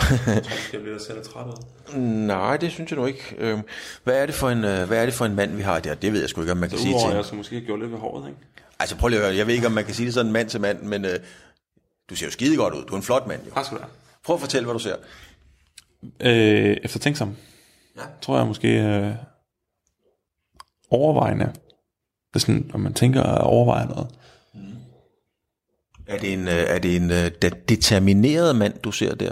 Jeg bliver selv træt ud. Nej, det synes jeg nu ikke. Øh, hvad, er det for en, hvad er det for en mand, vi har der? Det ved jeg sgu ikke, om man kan Så sige til. jeg skal måske gjort lidt ved håret, ikke? Altså prøv lige at høre. Jeg ved ikke, om man kan sige det sådan mand til mand, men øh, du ser jo skide godt ud. Du er en flot mand, jo. Tak skal du have. Prøv at fortælle, hvad du ser. Øh, efter tænksom. Ja. Tror jeg måske øh, overvejende. Er sådan, når man tænker at overveje noget. Er det en, øh, er det en øh, de- determineret mand, du ser der?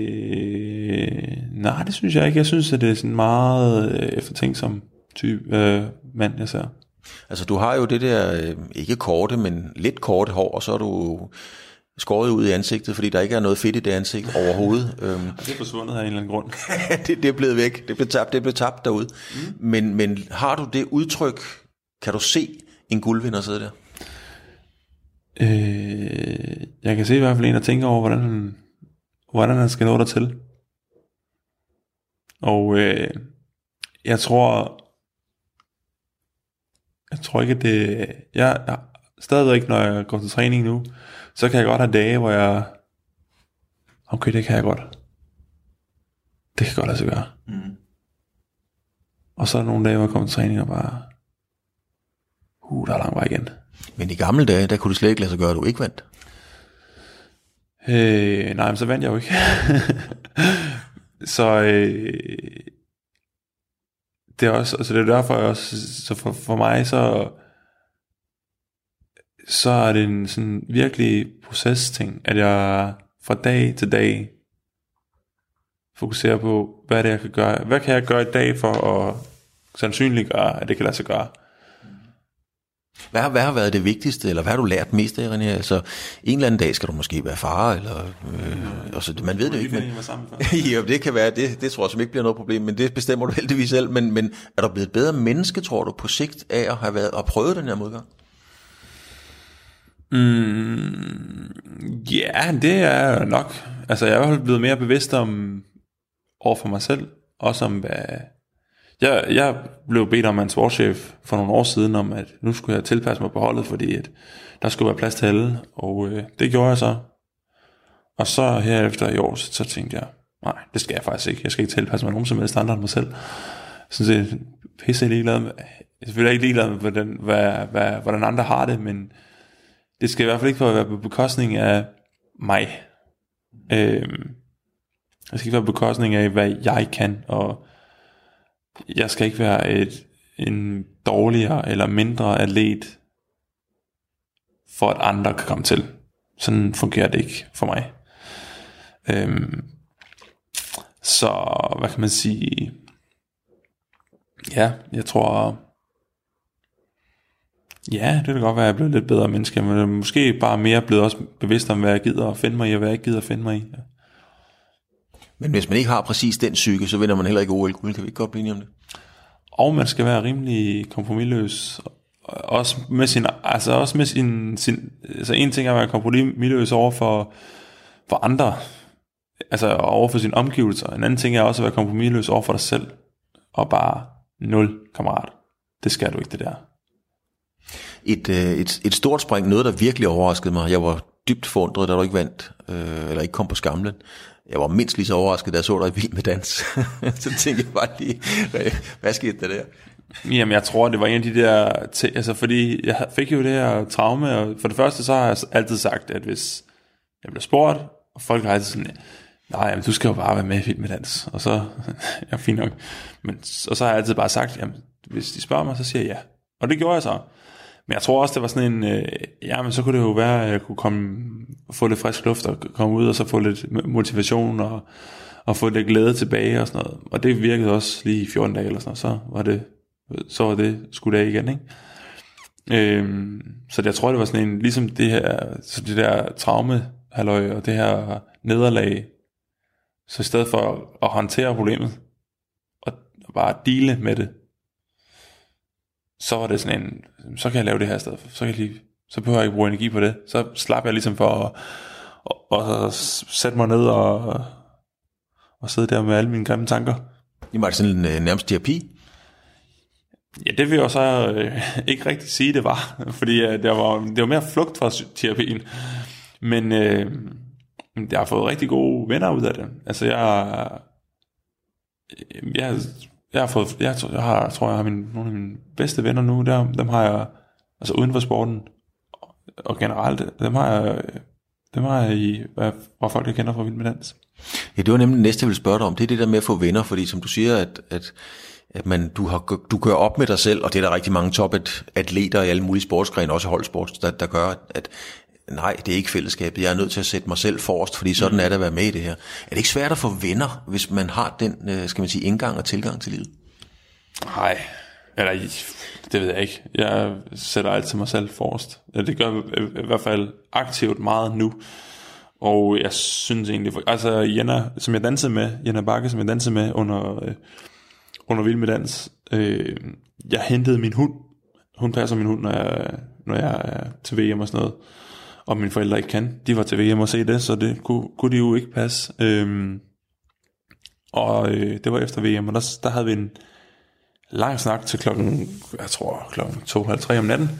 Øh, nej, det synes jeg ikke. Jeg synes, at det er sådan meget øh, eftertænksom type øh, mand, jeg ser. Altså, du har jo det der, øh, ikke korte, men lidt korte hår, og så er du skåret ud i ansigtet, fordi der ikke er noget fedt i det ansigt overhovedet. øhm, Og det er forsvundet af en eller anden grund. det, det er blevet væk. Det blev tabt, det blev tabt derude. Mm. Men, men har du det udtryk, kan du se en guldvinder sidde der? øh, jeg kan se i hvert fald en, der tænker over, hvordan han, hvordan han skal nå der til. Og øh, jeg tror, jeg tror ikke, at det... Jeg, jeg stadigvæk, når jeg går til træning nu, så kan jeg godt have dage, hvor jeg... Okay, det kan jeg godt. Det kan godt lade sig gøre. Mm. Og så er der nogle dage, hvor jeg kommer til træning og bare... Uh, der er lang vej igen. Men i gamle dage, der kunne det slet ikke lade sig gøre, at du ikke vandt. Øh, nej, men så vandt jeg jo ikke. så øh, det er også, altså det er derfor jeg også, så for, for mig så, så er det en sådan virkelig procesting, at jeg fra dag til dag fokuserer på, hvad er det, jeg kan gøre, hvad kan jeg gøre i dag for at sandsynliggøre, at det kan lade sig gøre. Hvad har, hvad har været det vigtigste, eller hvad har du lært mest af, René? Altså, en eller anden dag skal du måske være far, eller... Øh, altså, man ved det jo ikke, men... Ja, det kan være, det, det tror jeg som ikke bliver noget problem, men det bestemmer du heldigvis selv. Men, men er du blevet et bedre menneske, tror du, på sigt af at have været og prøvet den her modgang? Mm, ja, det er nok. Altså, jeg er i hvert fald blevet mere bevidst om over for mig selv. Også om, hvad... Jeg, jeg blev bedt om en sportschef for nogle år siden, om at nu skulle jeg tilpasse mig på holdet, fordi at der skulle være plads til alle. Og øh, det gjorde jeg så. Og så herefter i år, så, så tænkte jeg, nej, det skal jeg faktisk ikke. Jeg skal ikke tilpasse mig nogen som helst andre end mig selv. Sådan set pisse ligeglad med, jeg er selvfølgelig ikke ligeglad med, hvordan, hvad, hvad, hvordan andre har det, men det skal i hvert fald ikke være på bekostning af mig. Øh, jeg skal ikke være på bekostning af, hvad jeg kan, og jeg skal ikke være et, en dårligere eller mindre atlet, for at andre kan komme til. Sådan fungerer det ikke for mig. Øhm, så hvad kan man sige? Ja, jeg tror... Ja, det kan godt være, at jeg er blevet lidt bedre menneske, men måske bare mere blevet også bevidst om, hvad jeg gider at finde mig i, og hvad jeg ikke gider at finde mig i. Ja. Men hvis man ikke har præcis den psyke, så vinder man heller ikke OL-guld. Kan vi ikke godt blive enige om det? Og man skal være rimelig kompromilløs. Også med sin, altså også med sin, sin altså en ting er at være kompromilløs over for, for andre, altså over for sine omgivelser. En anden ting er også at være kompromilløs over for dig selv. Og bare nul, kammerat. Det skal du ikke, det der. Et, øh, et, et stort spring, noget der virkelig overraskede mig. Jeg var dybt forundret, da du ikke vandt, øh, eller ikke kom på skamlen. Jeg var mindst lige så overrasket, da jeg så dig i Vild med Dans. så tænkte jeg bare lige, hvad, skete der der? Jamen, jeg tror, det var en af de der... T- altså, fordi jeg fik jo det her traume, og for det første, så har jeg altid sagt, at hvis jeg bliver spurgt, og folk har altid sådan, nej, jamen, du skal jo bare være med i Vild med Dans. Og så, ja, fint nok. Men, og så har jeg altid bare sagt, jamen, hvis de spørger mig, så siger jeg ja. Og det gjorde jeg så. Men jeg tror også, det var sådan en, øh, ja, men så kunne det jo være, at jeg kunne komme, få lidt frisk luft og komme ud og så få lidt motivation og, og få lidt glæde tilbage og sådan noget. Og det virkede også lige i 14 dage eller sådan noget, så var det, så var det skudt af igen, ikke? Øhm, så det, jeg tror, det var sådan en, ligesom det her, så det der traume, halløj, og det her nederlag, så i stedet for at håndtere problemet, og bare dele med det, så var det sådan en, så kan jeg lave det her sted, så kan jeg lige, så behøver jeg ikke bruge energi på det. Så slapper jeg ligesom for at, at, at sætte mig ned og, og sidde der med alle mine grimme tanker. Jamen var det sådan en øh, nærmest terapi? Ja, det vil jeg så øh, ikke rigtig sige, det var. Fordi øh, det, var, det var mere flugt fra terapien. Men øh, jeg har fået rigtig gode venner ud af det. Altså jeg, jeg jeg har fået, jeg, tror, jeg, har, tror, jeg har min, nogle af mine bedste venner nu, der, dem har jeg, altså uden for sporten, og generelt, dem har jeg, dem har jeg i, hvor folk jeg kender fra Vild med Dans. Ja, det var nemlig det næste, jeg ville spørge dig om, det er det der med at få venner, fordi som du siger, at, at, at man, du, har, du gør op med dig selv, og det er der rigtig mange topatleter i alle mulige sportsgrene, også holdsport, der, der gør, at nej, det er ikke fællesskabet, jeg er nødt til at sætte mig selv forrest, fordi sådan mm. er det at være med i det her. Er det ikke svært at få venner, hvis man har den, øh, skal man sige, indgang og tilgang til livet? Nej, eller det ved jeg ikke. Jeg sætter altid mig selv forrest. Det gør jeg i hvert fald aktivt meget nu. Og jeg synes egentlig, altså Jenna, som jeg dansede med, Jenna Bakke, som jeg dansede med under, øh, under Vild med Dans, øh, jeg hentede min hund. Hun passer min hund, når jeg, når jeg er til VM og sådan noget og mine forældre ikke kan. De var til VM og se det, så det kunne, kunne de jo ikke passe. Øhm, og øh, det var efter VM, og der, der havde vi en lang snak til klokken, jeg tror klokken 2.30 om natten.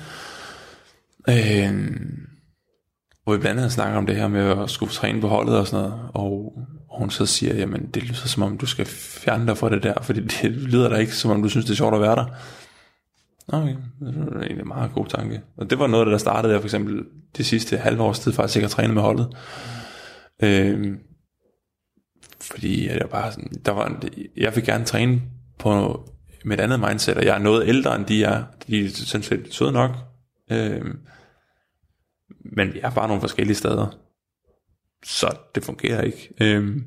Øhm, hvor vi blandt andet snakker om det her med at skulle træne på holdet og sådan noget, og hun så siger, jamen det lyder som om du skal fjerne dig fra det der, fordi det lyder da ikke som om du synes det er sjovt at være der. Okay, det er egentlig en meget god tanke. Og det var noget, der startede jeg for eksempel det sidste halve års tid, faktisk ikke at træne med holdet. Øhm, fordi jeg bare sådan, der var, jeg vil gerne træne på med et andet mindset, og jeg er noget ældre end de er. De er sådan set søde nok. Øhm, men vi er bare nogle forskellige steder. Så det fungerer ikke. Øhm,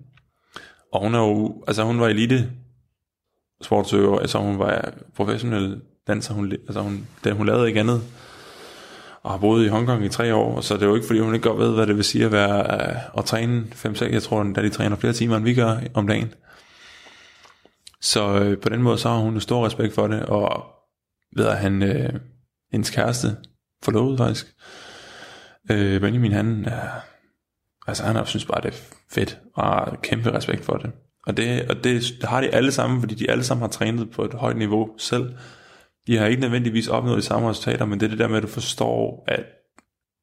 og hun er jo, altså hun var elite sportsøver, altså hun var professionel danser. Hun, altså hun, det, hun lavede ikke andet. Og har boet i Hongkong i tre år, så det er jo ikke fordi, hun ikke godt ved, hvad det vil sige at, være, øh, at, træne 5-6. Jeg tror, da de træner flere timer, end vi gør om dagen. Så øh, på den måde, så har hun stor respekt for det, og ved at han, øh, hendes kæreste, forlovet faktisk, øh, Benjamin, han, er, altså han har synes bare, det er fedt, og har kæmpe respekt for det. Og det, og det, det har de alle sammen, fordi de alle sammen har trænet på et højt niveau selv. De har ikke nødvendigvis opnået de samme resultater, men det er det der med, at du forstår, at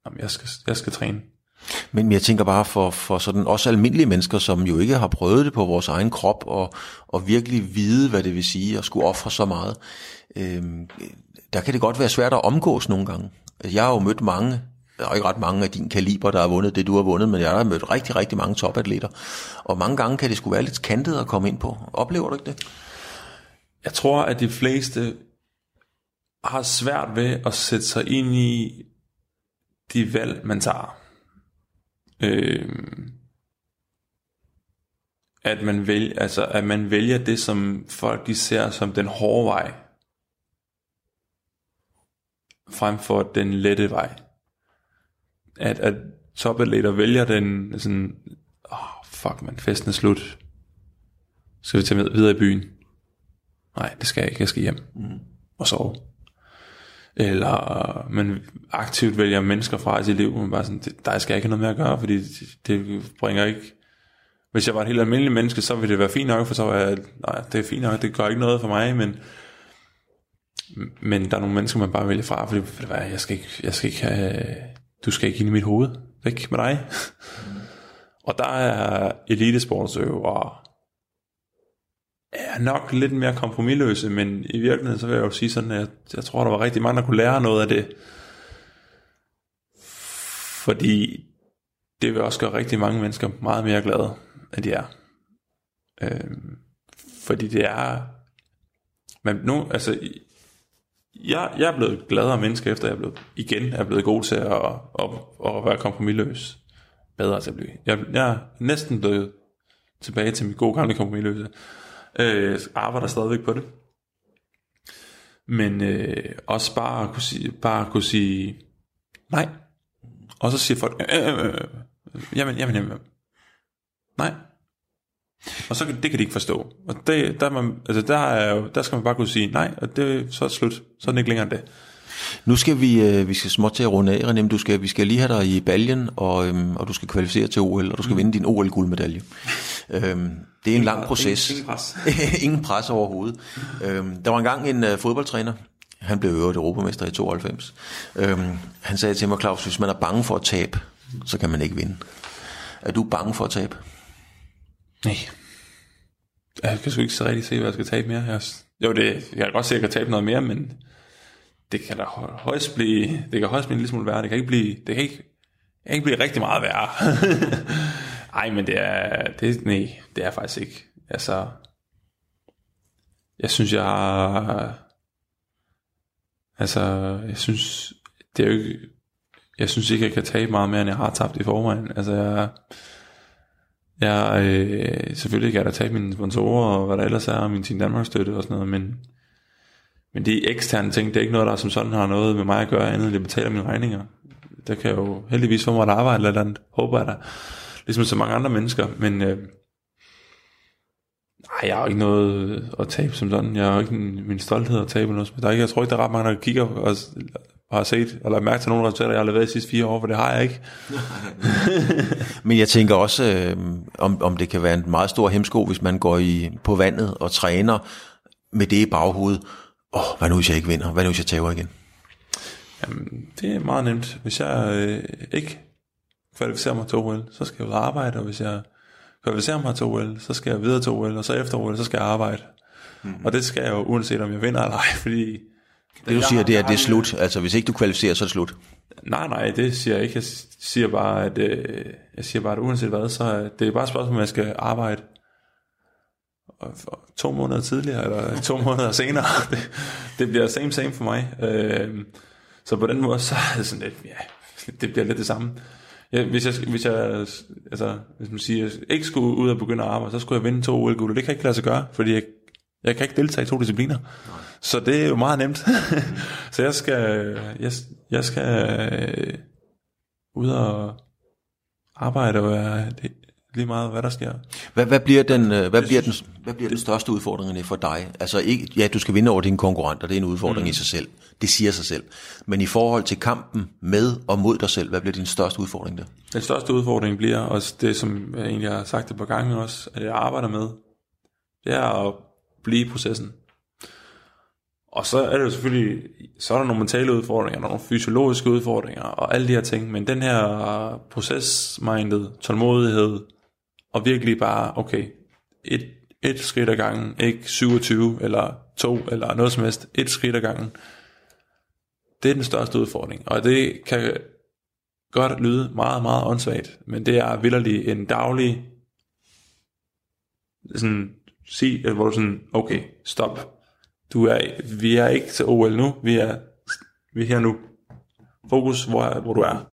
jamen, jeg, skal, jeg skal træne. Men jeg tænker bare for, for sådan også almindelige mennesker, som jo ikke har prøvet det på vores egen krop, og, og virkelig vide, hvad det vil sige at skulle ofre så meget. Øhm, der kan det godt være svært at omgås nogle gange. Jeg har jo mødt mange der er ikke ret mange af din kaliber, der har vundet det, du har vundet, men jeg har mødt rigtig, rigtig mange topatleter. Og mange gange kan det skulle være lidt kantet at komme ind på. Oplever du ikke det? Jeg tror, at de fleste har svært ved at sætte sig ind i de valg, man tager. Øh, at man vælger, altså at man vælger det, som folk de ser som den hårde vej, frem for den lette vej. At, at topatleter vælger den sådan, åh, oh, fuck man, festen er slut. Skal vi tage med videre i byen? Nej, det skal jeg ikke, jeg skal hjem mm. og sove. Eller man aktivt vælger mennesker fra i sit liv, man bare sådan, det, der skal jeg ikke have noget med at gøre, fordi det, det bringer ikke hvis jeg var et helt almindeligt menneske, så ville det være fint nok, for så var jeg, nej, det er fint nok, det gør ikke noget for mig, men, men der er nogle mennesker, man bare vælger fra, fordi var jeg skal ikke, jeg skal ikke have, du skal ikke ind i mit hoved, væk med dig. og der er elitesportsøvere er nok lidt mere kompromilløse, men i virkeligheden, så vil jeg jo sige sådan, at jeg, jeg tror, der var rigtig mange, der kunne lære noget af det. Fordi det vil også gøre rigtig mange mennesker meget mere glade at de er. Øh, fordi det er, men nu, altså, jeg, jeg er blevet gladere menneske, efter jeg er blevet, igen er blevet god til at, at, at, at være kompromilløs. Bedre til at blive. Jeg, jeg er næsten blevet tilbage til mit gode gamle kompromilløse. Øh, arbejder stadigvæk på det. Men øh, også bare at kunne sige, bare at kunne sige nej. Og så siger folk, øh, øh, øh, øh jamen, jamen, jamen, Nej. Og så det kan de ikke forstå. Og det, der, man, altså der, er jo, der skal man bare kunne sige nej, og det, så er det slut. Så er det ikke længere end det. Nu skal vi, øh, vi skal småt til at runde af, René, du skal, vi skal lige have dig i baljen, og, øhm, og du skal kvalificere til OL, og du skal mm. vinde din OL-guldmedalje. Øhm, det er en lang proces. Ingen, ingen pres. ingen pres overhovedet. Øhm, der var engang en uh, fodboldtræner, han blev øvrigt europamester i 92. Øhm, han sagde til mig, Claus, hvis man er bange for at tabe, så kan man ikke vinde. Er du bange for at tabe? Nej. Jeg kan sgu ikke så rigtig se, hvad jeg skal tabe mere. Jeg, jo, det, jeg kan godt se, at jeg kan tabe noget mere, men det kan da højst blive, det kan højst blive en lille smule værre. Det kan ikke blive, det kan ikke, det kan ikke blive rigtig meget værre. Ej, men det er, det, nej, det er faktisk ikke. Altså, jeg synes, jeg har, altså, jeg synes, det er jo ikke, jeg synes ikke, jeg kan tabe meget mere, end jeg har tabt i forvejen. Altså, jeg, jeg, øh, selvfølgelig kan jeg da tage mine sponsorer og hvad der ellers er, og min Team Danmark støtte og sådan noget, men, men de eksterne ting, det er ikke noget, der som sådan har noget med mig at gøre, andet end at betale mine regninger. Der kan jeg jo heldigvis få mig et arbejde eller andet, håber jeg da, ligesom så mange andre mennesker, men øh, nej, jeg har ikke noget øh, at tabe som sådan, jeg har ikke min stolthed at tabe noget, der er ikke, jeg tror ikke, der er ret mange, der kigger og, og har set, eller mærket til nogle resultater, jeg har leveret de sidste fire år, for det har jeg ikke. Men jeg tænker også, øh, om, om det kan være en meget stor hemsko, hvis man går i, på vandet og træner med det i baghovedet. Åh, oh, hvad nu hvis jeg ikke vinder? Hvad nu hvis jeg tager igen? Jamen, det er meget nemt. Hvis jeg øh, ikke kvalificerer mig til OL, så skal jeg ud arbejde, og hvis jeg kvalificerer mig til OL, så skal jeg videre til OL, og så efter OL, så skal jeg arbejde. Mm-hmm. Og det skal jeg jo, uanset om jeg vinder eller ej, fordi det du siger, det er, at det er slut. Altså, hvis ikke du kvalificerer, så er det slut. Nej, nej, det siger jeg ikke. Jeg siger bare, at, øh, jeg siger bare, at uanset hvad, så det er bare et spørgsmål, om jeg skal arbejde to måneder tidligere, eller to måneder senere. Det, det bliver same same for mig. Øh, så på den måde, så er det sådan lidt, ja, det bliver lidt det samme. Ja, hvis jeg, hvis jeg altså, hvis man siger, ikke skulle ud og begynde at arbejde, så skulle jeg vinde to OL guld, det kan ikke lade sig gøre, fordi jeg, jeg kan ikke deltage i to discipliner. Nej. Så det er jo meget nemt. så jeg skal, jeg, jeg skal øh, ud og arbejde og være lige meget, hvad der sker. Hvad, hvad bliver den, øh, hvad bliver den, hvad bliver den største udfordring for dig? Altså ikke, ja, du skal vinde over dine konkurrenter, det er en udfordring mm. i sig selv. Det siger sig selv. Men i forhold til kampen med og mod dig selv, hvad bliver din største udfordring der? Den største udfordring bliver også det, som jeg egentlig har sagt et par gange også, at jeg arbejder med, det er at blive i processen. Og så er det jo selvfølgelig, så er der nogle mentale udfordringer, nogle fysiologiske udfordringer og alle de her ting, men den her processmindet, tålmodighed, og virkelig bare, okay, et, et skridt ad gangen, ikke 27 eller to eller noget som helst, et skridt ad gangen, det er den største udfordring. Og det kan godt lyde meget, meget åndssvagt, men det er vildt en daglig sådan, sig, øh, hvor du sådan, okay, stop. Du er, vi er ikke til OL nu, vi er, vi er her nu. Fokus, hvor, hvor du er.